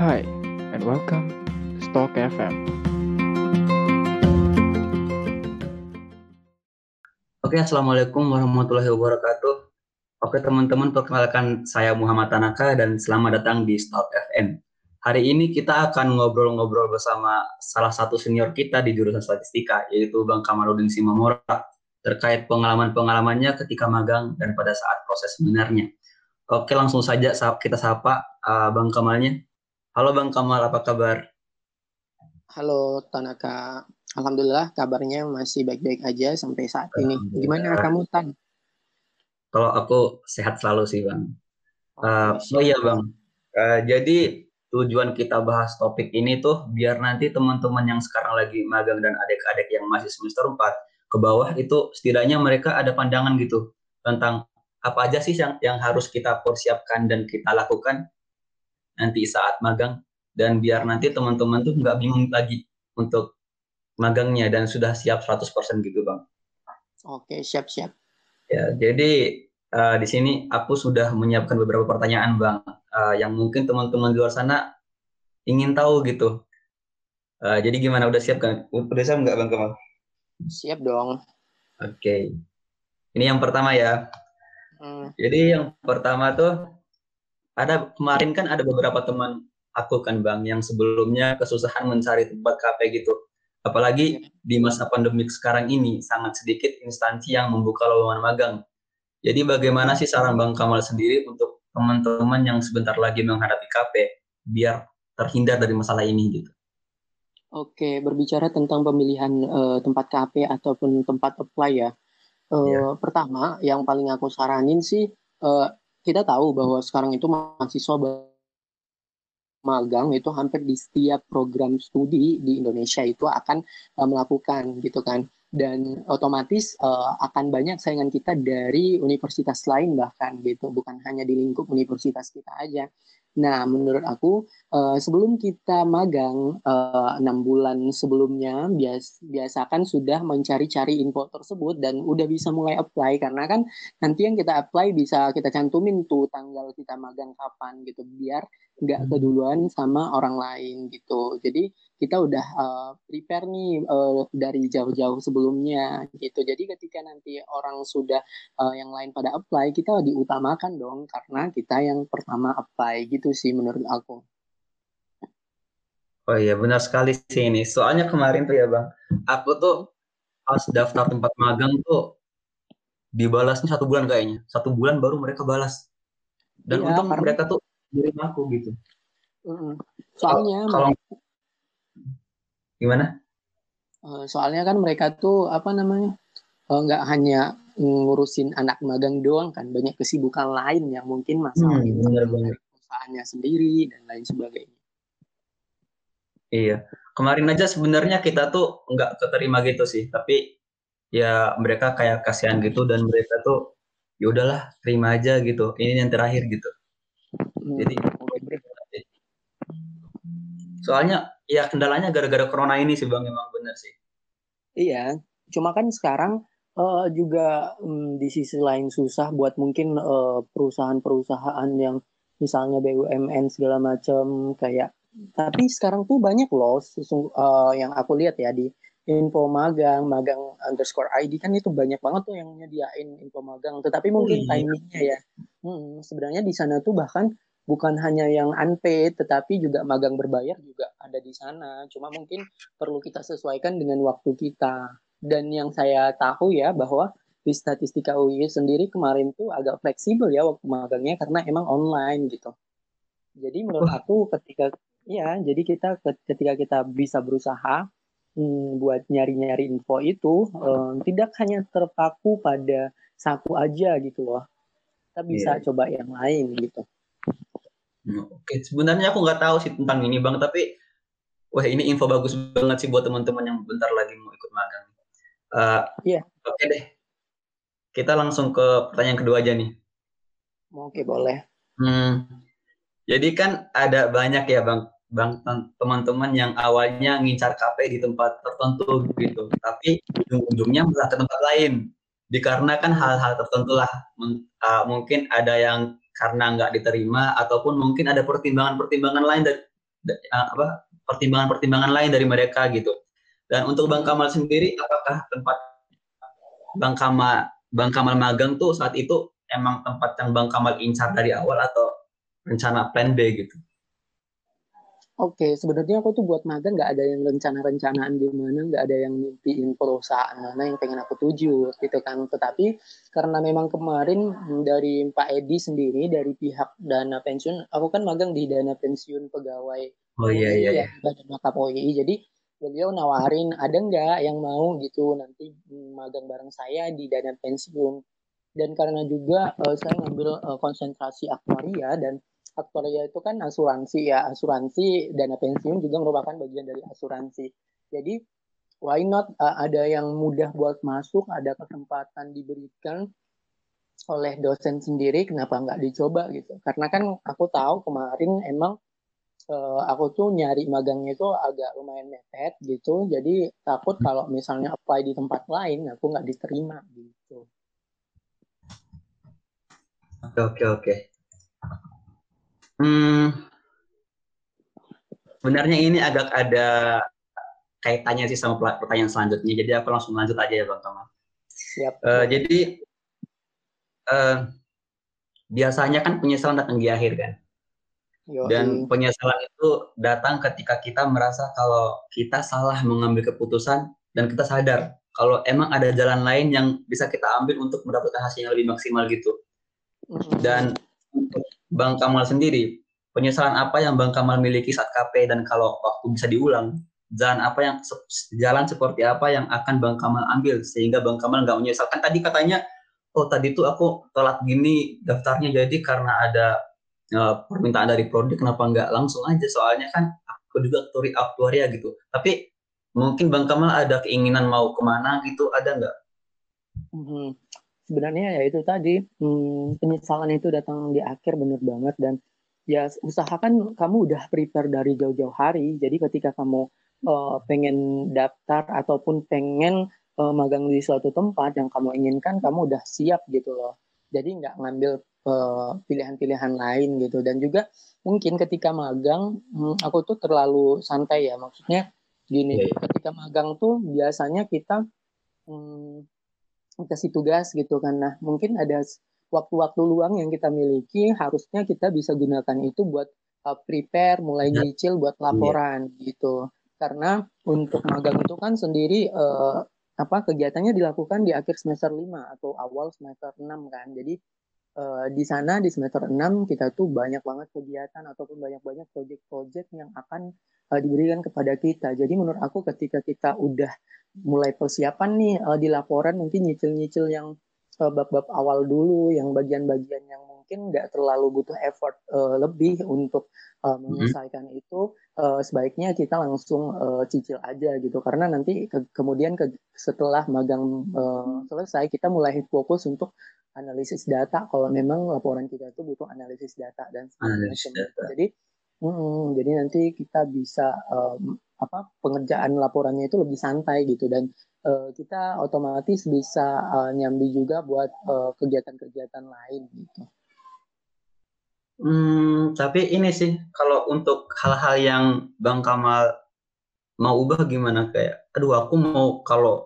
Hi, and welcome to Stock FM. Oke, Assalamualaikum warahmatullahi wabarakatuh. Oke teman-teman, perkenalkan saya Muhammad Tanaka dan selamat datang di Stock FM. Hari ini kita akan ngobrol-ngobrol bersama salah satu senior kita di jurusan statistika, yaitu Bang Kamarudin Simamora, terkait pengalaman-pengalamannya ketika magang dan pada saat proses sebenarnya. Oke, langsung saja kita sapa uh, Bang Kamalnya. Halo Bang Kamal, apa kabar? Halo Tanaka, Alhamdulillah kabarnya masih baik-baik aja sampai saat ini. Gimana kamu Tan? Kalau aku sehat selalu sih bang. Uh, oh iya bang. Uh, jadi tujuan kita bahas topik ini tuh biar nanti teman-teman yang sekarang lagi magang dan adik-adik yang masih semester 4 ke bawah itu setidaknya mereka ada pandangan gitu tentang apa aja sih yang yang harus kita persiapkan dan kita lakukan nanti saat magang dan biar nanti teman-teman tuh nggak bingung lagi untuk magangnya dan sudah siap 100% gitu bang. Oke siap-siap. Ya, jadi uh, di sini aku sudah menyiapkan beberapa pertanyaan, Bang, uh, yang mungkin teman-teman di luar sana ingin tahu gitu. Uh, jadi gimana? Udah siap kan? Udah siap nggak, Bang Kemal? Siap dong. Oke. Okay. Ini yang pertama ya. Hmm. Jadi yang pertama tuh ada kemarin kan ada beberapa teman aku kan, Bang, yang sebelumnya kesusahan mencari tempat kafe gitu. Apalagi di masa pandemik sekarang ini, sangat sedikit instansi yang membuka lowongan magang. Jadi bagaimana sih saran Bang Kamal sendiri untuk teman-teman yang sebentar lagi menghadapi KP, biar terhindar dari masalah ini gitu? Oke, berbicara tentang pemilihan uh, tempat KP ataupun tempat apply ya. Uh, eh, yeah. Pertama, yang paling aku saranin sih, uh, kita tahu bahwa sekarang itu mahasiswa magang itu hampir di setiap program studi di Indonesia itu akan uh, melakukan gitu kan. Dan otomatis uh, akan banyak saingan kita dari universitas lain bahkan gitu. Bukan hanya di lingkup universitas kita aja Nah, menurut aku uh, sebelum kita magang eh, enam uh, bulan sebelumnya bias biasakan sudah mencari-cari info tersebut dan udah bisa mulai apply karena kan nanti yang kita apply bisa kita cantumin tuh tanggal kita magang kapan gitu biar nggak hmm. keduluan sama orang lain gitu. Jadi kita udah uh, prepare nih uh, dari jauh-jauh sebelumnya gitu. Jadi ketika nanti orang sudah uh, yang lain pada apply, kita diutamakan dong karena kita yang pertama apply gitu sih menurut aku. Oh iya benar sekali sih ini. Soalnya kemarin tuh ya bang, aku tuh pas daftar tempat magang tuh dibalasnya satu bulan kayaknya. Satu bulan baru mereka balas. Dan iya, untung karena... mereka tuh kirim aku gitu. Soalnya kalau Gimana? Uh, soalnya kan mereka tuh apa namanya uh, nggak hanya ngurusin anak magang doang kan banyak kesibukan lain yang mungkin masalah hmm, bener, bener. Perusahaannya sendiri dan lain sebagainya. Iya, kemarin aja sebenarnya kita tuh nggak keterima gitu sih, tapi ya mereka kayak kasihan gitu dan mereka tuh ya udahlah terima aja gitu, ini yang terakhir gitu. Hmm. Jadi soalnya ya kendalanya gara-gara corona ini sih bang emang bener sih iya cuma kan sekarang uh, juga um, di sisi lain susah buat mungkin uh, perusahaan-perusahaan yang misalnya BUMN segala macam kayak tapi sekarang tuh banyak loh uh, yang aku lihat ya di info magang, magang underscore ID kan itu banyak banget tuh yang nyediain info magang. Tetapi mungkin oh, iya. timingnya ya, hmm, sebenarnya di sana tuh bahkan bukan hanya yang unpaid tetapi juga magang berbayar juga ada di sana cuma mungkin perlu kita sesuaikan dengan waktu kita dan yang saya tahu ya bahwa di statistika UI sendiri kemarin tuh agak fleksibel ya waktu magangnya karena emang online gitu jadi menurut aku ketika ya jadi kita ketika kita bisa berusaha hmm, buat nyari-nyari info itu um, tidak hanya terpaku pada satu aja gitu loh kita bisa yeah. coba yang lain gitu Oke, sebenarnya aku nggak tahu sih tentang ini bang, tapi wah ini info bagus banget sih buat teman-teman yang bentar lagi mau ikut magang. Uh, iya. Oke deh, kita langsung ke pertanyaan kedua aja nih. Oke boleh. Hmm, jadi kan ada banyak ya bang, bang teman-teman yang awalnya ngincar KP di tempat tertentu gitu, tapi ujung-ujungnya malah ke tempat lain. Dikarenakan hal-hal tertentu lah, uh, mungkin ada yang karena nggak diterima ataupun mungkin ada pertimbangan-pertimbangan lain dari apa pertimbangan-pertimbangan lain dari mereka gitu. Dan untuk Bang Kamal sendiri, apakah tempat Bang Kamal Bang Kamal magang tuh saat itu emang tempat yang Bang Kamal incar dari awal atau rencana plan B gitu? Oke, sebenarnya aku tuh buat magang nggak ada yang rencana-rencanaan di mana, nggak ada yang mimpiin perusahaan mana yang pengen aku tuju gitu kan. Tetapi karena memang kemarin dari Pak Edi sendiri dari pihak dana pensiun, aku kan magang di dana pensiun pegawai Oh iya iya. ya, Badan Wakaf OII. Jadi beliau nawarin ada nggak yang mau gitu nanti magang bareng saya di dana pensiun. Dan karena juga uh, saya ngambil uh, konsentrasi aktuaria dan aktuaria itu kan asuransi ya asuransi dana pensiun juga merupakan bagian dari asuransi jadi why not uh, ada yang mudah buat masuk ada kesempatan diberikan oleh dosen sendiri kenapa nggak dicoba gitu karena kan aku tahu kemarin emang uh, aku tuh nyari magangnya itu agak lumayan mepet gitu jadi takut kalau misalnya apply di tempat lain aku nggak diterima gitu oke oke oke Hmm, sebenarnya ini agak ada kaitannya sih sama pertanyaan selanjutnya. Jadi aku langsung lanjut aja ya Bang Kamal. Siap. Uh, jadi uh, biasanya kan penyesalan datang di akhir kan. Dan penyesalan itu datang ketika kita merasa kalau kita salah mengambil keputusan dan kita sadar kalau emang ada jalan lain yang bisa kita ambil untuk mendapatkan hasil yang lebih maksimal gitu. Dan Bang Kamal sendiri, penyesalan apa yang Bang Kamal miliki saat KP dan kalau waktu bisa diulang, jalan apa yang jalan seperti apa yang akan Bang Kamal ambil sehingga Bang Kamal nggak menyesalkan tadi katanya oh tadi tuh aku telat gini daftarnya jadi karena ada uh, permintaan dari produk kenapa nggak langsung aja? Soalnya kan aku juga aktuari aktuaria gitu. Tapi mungkin Bang Kamal ada keinginan mau ke mana gitu ada nggak? Mm -hmm sebenarnya ya itu tadi hmm, penyesalan itu datang di akhir bener banget. Dan ya usahakan kamu udah prepare dari jauh-jauh hari. Jadi ketika kamu uh, pengen daftar ataupun pengen uh, magang di suatu tempat yang kamu inginkan kamu udah siap gitu loh. Jadi nggak ngambil pilihan-pilihan lain gitu dan juga mungkin ketika magang hmm, aku tuh terlalu santai ya maksudnya gini yeah. Iya. ketika magang tuh biasanya kita hmm, kasih tugas gitu kan. Nah, mungkin ada waktu-waktu luang yang kita miliki harusnya kita bisa gunakan itu buat uh, prepare, mulai ya. nyicil buat iya. laporan yeah. gitu. Karena untuk magang itu kan sendiri uh, apa kegiatannya dilakukan di akhir semester 5 atau awal semester 6 kan. Jadi uh, di sana di semester 6 kita tuh banyak banget kegiatan ataupun banyak-banyak proyek-proyek yang akan uh, diberikan kepada kita. Jadi menurut aku ketika kita udah mulai persiapan nih uh, di laporan mungkin nyicil-nyicil yang bab-bab awal dulu, yang bagian-bagian yang mungkin nggak terlalu butuh effort uh, lebih untuk uh, menyelesaikan mm -hmm. itu, uh, sebaiknya kita langsung uh, cicil aja gitu, karena nanti ke kemudian ke setelah magang uh, selesai kita mulai fokus untuk analisis data kalau memang laporan kita itu butuh analisis data dan sebagainya. Jadi, mm, jadi nanti kita bisa um, apa pengerjaan laporannya itu lebih santai gitu dan uh, kita otomatis bisa uh, nyambi juga buat kegiatan kegiatan-kegiatan lain gitu. Hmm, tapi ini sih kalau untuk hal-hal yang Bang Kamal mau ubah gimana kayak, aduh aku mau kalau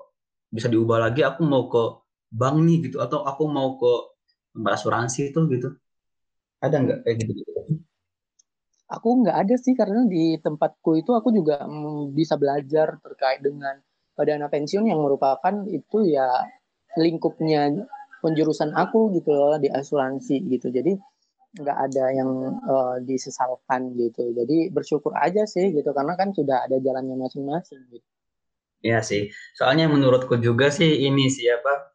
bisa diubah lagi aku mau ke bank nih gitu atau aku mau ke asuransi itu gitu. Ada nggak kayak gitu? -gitu? Aku nggak ada sih karena di tempatku itu aku juga bisa belajar terkait dengan dana pensiun yang merupakan itu ya lingkupnya penjurusan aku gitu loh di asuransi gitu. Jadi nggak ada yang uh, disesalkan gitu. Jadi bersyukur aja sih gitu karena kan sudah ada jalannya masing-masing gitu. Iya sih. Soalnya menurutku juga sih ini siapa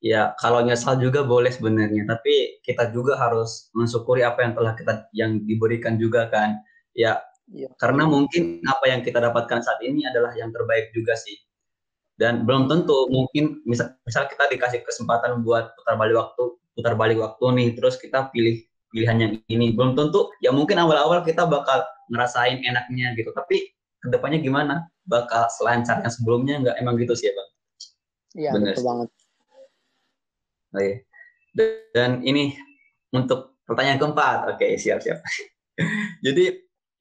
ya kalau nyesal juga boleh sebenarnya tapi kita juga harus mensyukuri apa yang telah kita yang diberikan juga kan ya, ya karena mungkin apa yang kita dapatkan saat ini adalah yang terbaik juga sih dan belum tentu mungkin misal, misal kita dikasih kesempatan buat putar balik waktu putar balik waktu nih terus kita pilih pilihan yang ini belum tentu ya mungkin awal-awal kita bakal ngerasain enaknya gitu tapi ke depannya gimana bakal selancar yang sebelumnya nggak emang gitu sih ya bang Iya betul banget Oke. Dan ini untuk pertanyaan keempat. Oke, siap-siap. Jadi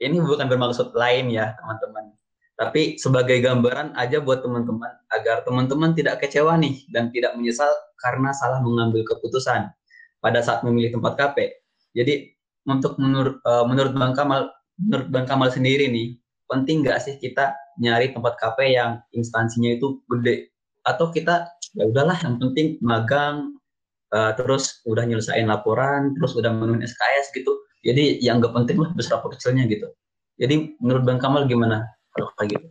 ini bukan bermaksud lain ya teman-teman. Tapi sebagai gambaran aja buat teman-teman agar teman-teman tidak kecewa nih dan tidak menyesal karena salah mengambil keputusan pada saat memilih tempat KP. Jadi untuk menurut uh, menurut Bang Kamal menurut Bang Kamal sendiri nih penting nggak sih kita nyari tempat KP yang instansinya itu gede? Atau kita ya udahlah yang penting magang uh, terus udah nyelesain laporan terus udah memenuhi SKS gitu. Jadi yang nggak penting lah besar apa kecilnya gitu. Jadi menurut Bang Kamal gimana kalau kayak gitu?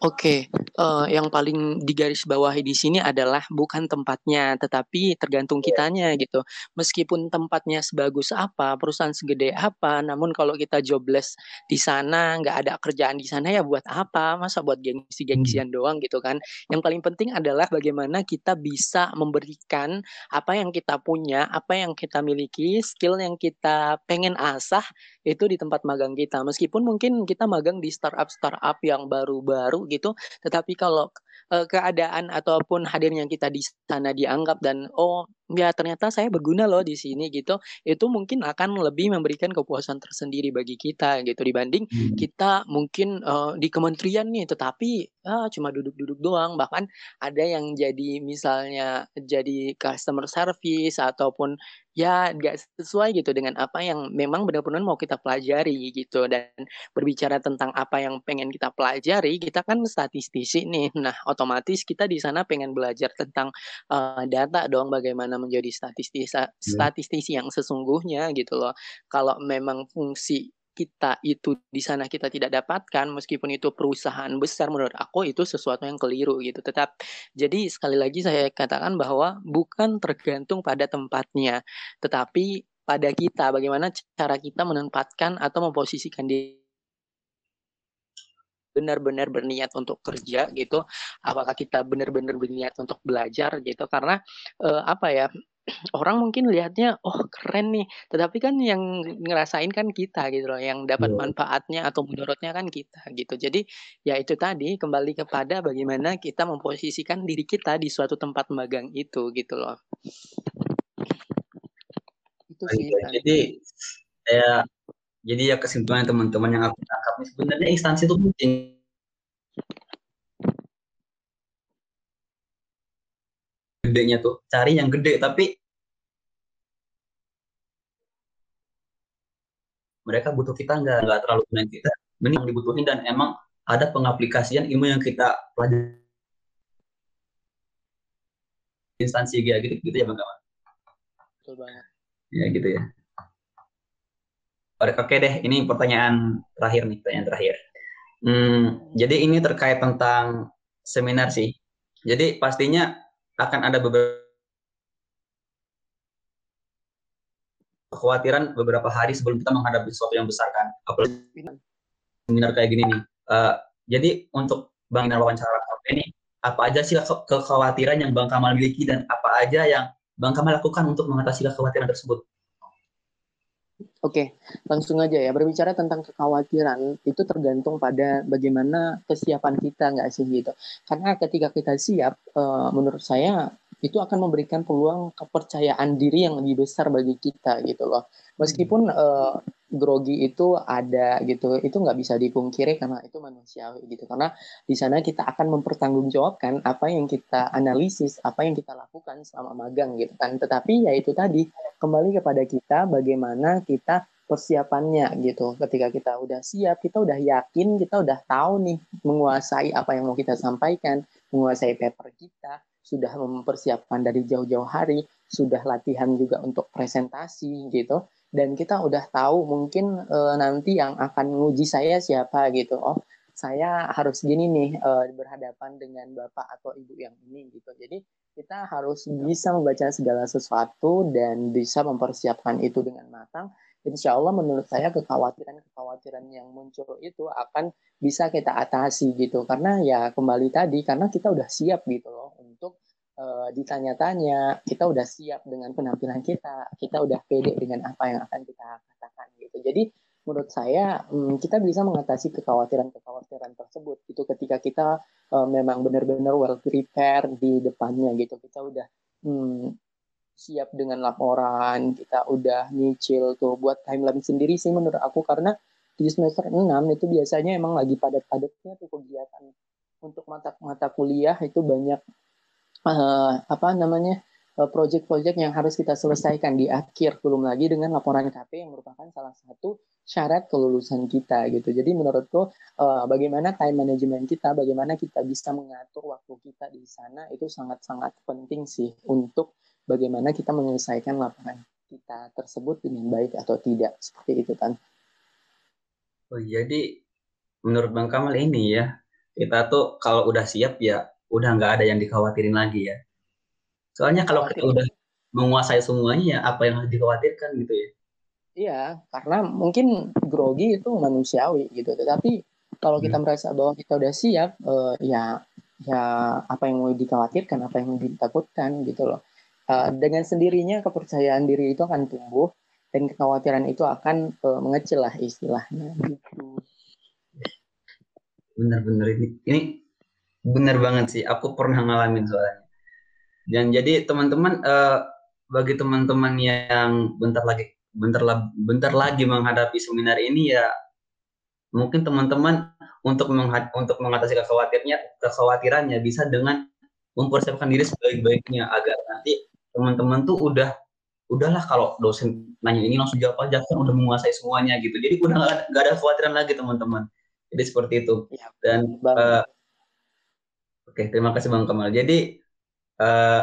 Oke, uh, yang paling digarisbawahi di sini adalah bukan tempatnya, tetapi tergantung kitanya gitu. Meskipun tempatnya sebagus apa, perusahaan segede apa, namun kalau kita jobless di sana, nggak ada kerjaan di sana ya buat apa? Masa buat gengsi-gengsian hmm. doang gitu kan? Yang paling penting adalah bagaimana kita bisa memberikan apa yang kita punya, apa yang kita miliki, skill yang kita pengen asah itu di tempat magang kita. Meskipun mungkin kita magang di startup-startup yang baru-baru gitu tetapi kalau uh, keadaan ataupun hadirnya kita di sana dianggap dan oh ya ternyata saya berguna loh di sini gitu itu mungkin akan lebih memberikan kepuasan tersendiri bagi kita gitu dibanding hmm. kita mungkin uh, di kementerian nih tetapi ah, cuma duduk-duduk doang bahkan ada yang jadi misalnya jadi customer service ataupun ya nggak sesuai gitu dengan apa yang memang benar-benar mau kita pelajari gitu. Dan berbicara tentang apa yang pengen kita pelajari kita kan statistisi nih. Nah otomatis kita di sana pengen belajar tentang uh, data dong bagaimana menjadi statistisi yeah. statistisi yang sesungguhnya gitu loh. Kalau memang fungsi kita itu di sana kita tidak dapatkan meskipun itu perusahaan besar menurut aku itu sesuatu yang keliru gitu. Tetap jadi sekali lagi saya katakan bahwa bukan tergantung pada tempatnya tetapi pada kita bagaimana cara kita menempatkan atau memposisikan diri. Benar-benar berniat untuk kerja gitu apakah kita benar-benar berniat untuk belajar gitu? Karena uh, apa ya orang mungkin lihatnya oh keren nih. Tetapi kan yang ngerasain kan kita gitu loh yang dapat yeah. manfaatnya atau menurutnya kan kita gitu. Jadi ya itu tadi kembali kepada bagaimana kita memposisikan diri kita di suatu tempat magang itu gitu loh. Itu sih jadi ya jadi ya kesimpulan teman-teman yang aku tangkap sebenarnya instansi itu penting gedenya tuh. Cari yang gede tapi mereka butuh kita nggak nggak terlalu main kita. Mending dibutuhin dan emang ada pengaplikasian ilmu yang kita pelajari. Instansi gitu gitu ya bang Kawan? Betul banget. Ya gitu ya. Oke deh ini pertanyaan terakhir nih pertanyaan terakhir. Hmm, jadi ini terkait tentang seminar sih. Jadi pastinya akan ada beberapa kekhawatiran beberapa hari sebelum kita menghadapi sesuatu yang besar kan? Apalagi seminar kayak gini nih. Uh, jadi untuk Bang Inar wawancara ini apa aja sih kekhawatiran yang Bang Kamal miliki dan apa aja yang Bang Kamal lakukan untuk mengatasi kekhawatiran tersebut Oke, langsung aja ya. Berbicara tentang kekhawatiran, itu tergantung pada bagaimana kesiapan kita nggak sih gitu. Karena ketika kita siap, uh, menurut saya itu akan memberikan peluang kepercayaan diri yang lebih besar bagi kita gitu loh. Meskipun uh, grogi itu ada gitu, itu nggak bisa dipungkiri karena itu manusiawi gitu. Karena di sana kita akan mempertanggungjawabkan apa yang kita analisis, apa yang kita lakukan selama magang gitu kan. Tetapi ya itu tadi kembali kepada kita bagaimana kita persiapannya gitu. Ketika kita udah siap, kita udah yakin, kita udah tahu nih menguasai apa yang mau kita sampaikan, menguasai paper kita, sudah mempersiapkan dari jauh-jauh hari, sudah latihan juga untuk presentasi gitu. Dan kita udah tahu mungkin e, nanti yang akan menguji saya siapa gitu. Oh, saya harus gini nih e, berhadapan dengan bapak atau ibu yang ini gitu. Jadi kita harus bisa membaca segala sesuatu dan bisa mempersiapkan itu dengan matang. Insya Allah menurut saya kekhawatiran-kekhawatiran yang muncul itu akan bisa kita atasi gitu. Karena ya kembali tadi karena kita udah siap gitu loh untuk uh, ditanya-tanya. Kita udah siap dengan penampilan kita. Kita udah pede dengan apa yang akan kita katakan gitu. Jadi menurut saya um, kita bisa mengatasi kekhawatiran-kekhawatiran tersebut itu ketika kita uh, memang benar-benar well prepared di depannya gitu. Kita udah um, siap dengan laporan, kita udah nyicil tuh buat timeline sendiri sih menurut aku karena di semester 6 itu biasanya emang lagi padat-padatnya tuh kegiatan. Untuk mata-mata kuliah itu banyak uh, apa namanya uh, project-project yang harus kita selesaikan di akhir belum lagi dengan laporan KP yang merupakan salah satu syarat kelulusan kita gitu. Jadi menurutku uh, bagaimana time management kita, bagaimana kita bisa mengatur waktu kita di sana itu sangat-sangat penting sih untuk bagaimana kita menyelesaikan laporan kita tersebut dengan baik atau tidak seperti itu kan. Oh jadi menurut Bang Kamal ini ya kita tuh kalau udah siap ya udah nggak ada yang dikhawatirin lagi ya. Soalnya kalau kita udah menguasai semuanya ya apa yang harus dikhawatirkan gitu ya. Iya, karena mungkin grogi itu manusiawi gitu. Tetapi kalau kita hmm. merasa bahwa kita udah siap, uh, ya ya apa yang mau dikhawatirkan, apa yang mau ditakutkan gitu loh. Uh, dengan sendirinya kepercayaan diri itu akan tumbuh dan kekhawatiran itu akan uh, mengecil lah istilahnya gitu. Bener-bener ini, ini bener banget sih. Aku pernah ngalamin soalnya. Dan jadi teman-teman, uh, bagi teman-teman yang bentar lagi bentar, bentar lagi menghadapi seminar ini ya mungkin teman-teman untuk untuk mengatasi kekhawatirannya kekhawatirannya bisa dengan mempersiapkan diri sebaik-baiknya agar nanti teman-teman tuh udah udahlah kalau dosen nanya ini langsung jawab aja kan udah menguasai semuanya gitu. Jadi udah nggak ada kekhawatiran lagi teman-teman. Jadi seperti itu. Ya, dan uh, oke okay, terima kasih bang Kamal. Jadi uh,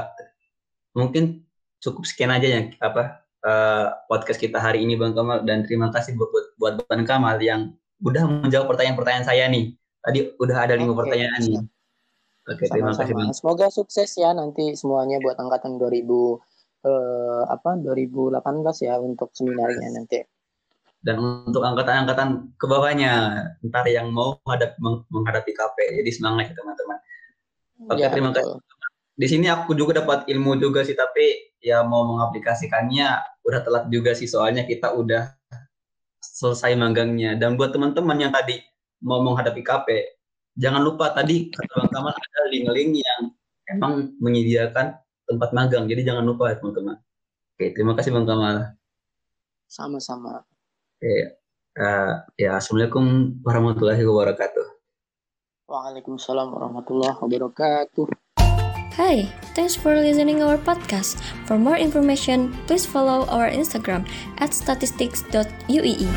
mungkin cukup sekian aja yang apa uh, podcast kita hari ini Bang Kamal dan terima kasih buat buat, buat Bang Kamal yang udah menjawab pertanyaan-pertanyaan saya nih. Tadi udah ada lima okay. pertanyaan nih. Oke, okay, terima kasih Bang. Semoga sukses ya nanti semuanya buat angkatan 2000 uh, eh, apa 2018 ya untuk seminarnya nanti. Dan untuk angkatan-angkatan ke bawahnya, ntar yang mau menghadap, menghadapi KP. Jadi semangat ya teman-teman. Oke, ya, terima betul. kasih di sini aku juga dapat ilmu juga sih tapi ya mau mengaplikasikannya udah telat juga sih soalnya kita udah selesai magangnya dan buat teman-teman yang tadi mau menghadapi KP jangan lupa tadi kata Bang Kamal ada link-link yang emang menyediakan tempat magang jadi jangan lupa ya teman-teman. Oke terima kasih Bang Kamal. Sama-sama. Oke uh, ya assalamualaikum warahmatullahi wabarakatuh. Waalaikumsalam warahmatullahi wabarakatuh Hi, thanks for listening to our podcast. For more information, please follow our Instagram at statistics.uee.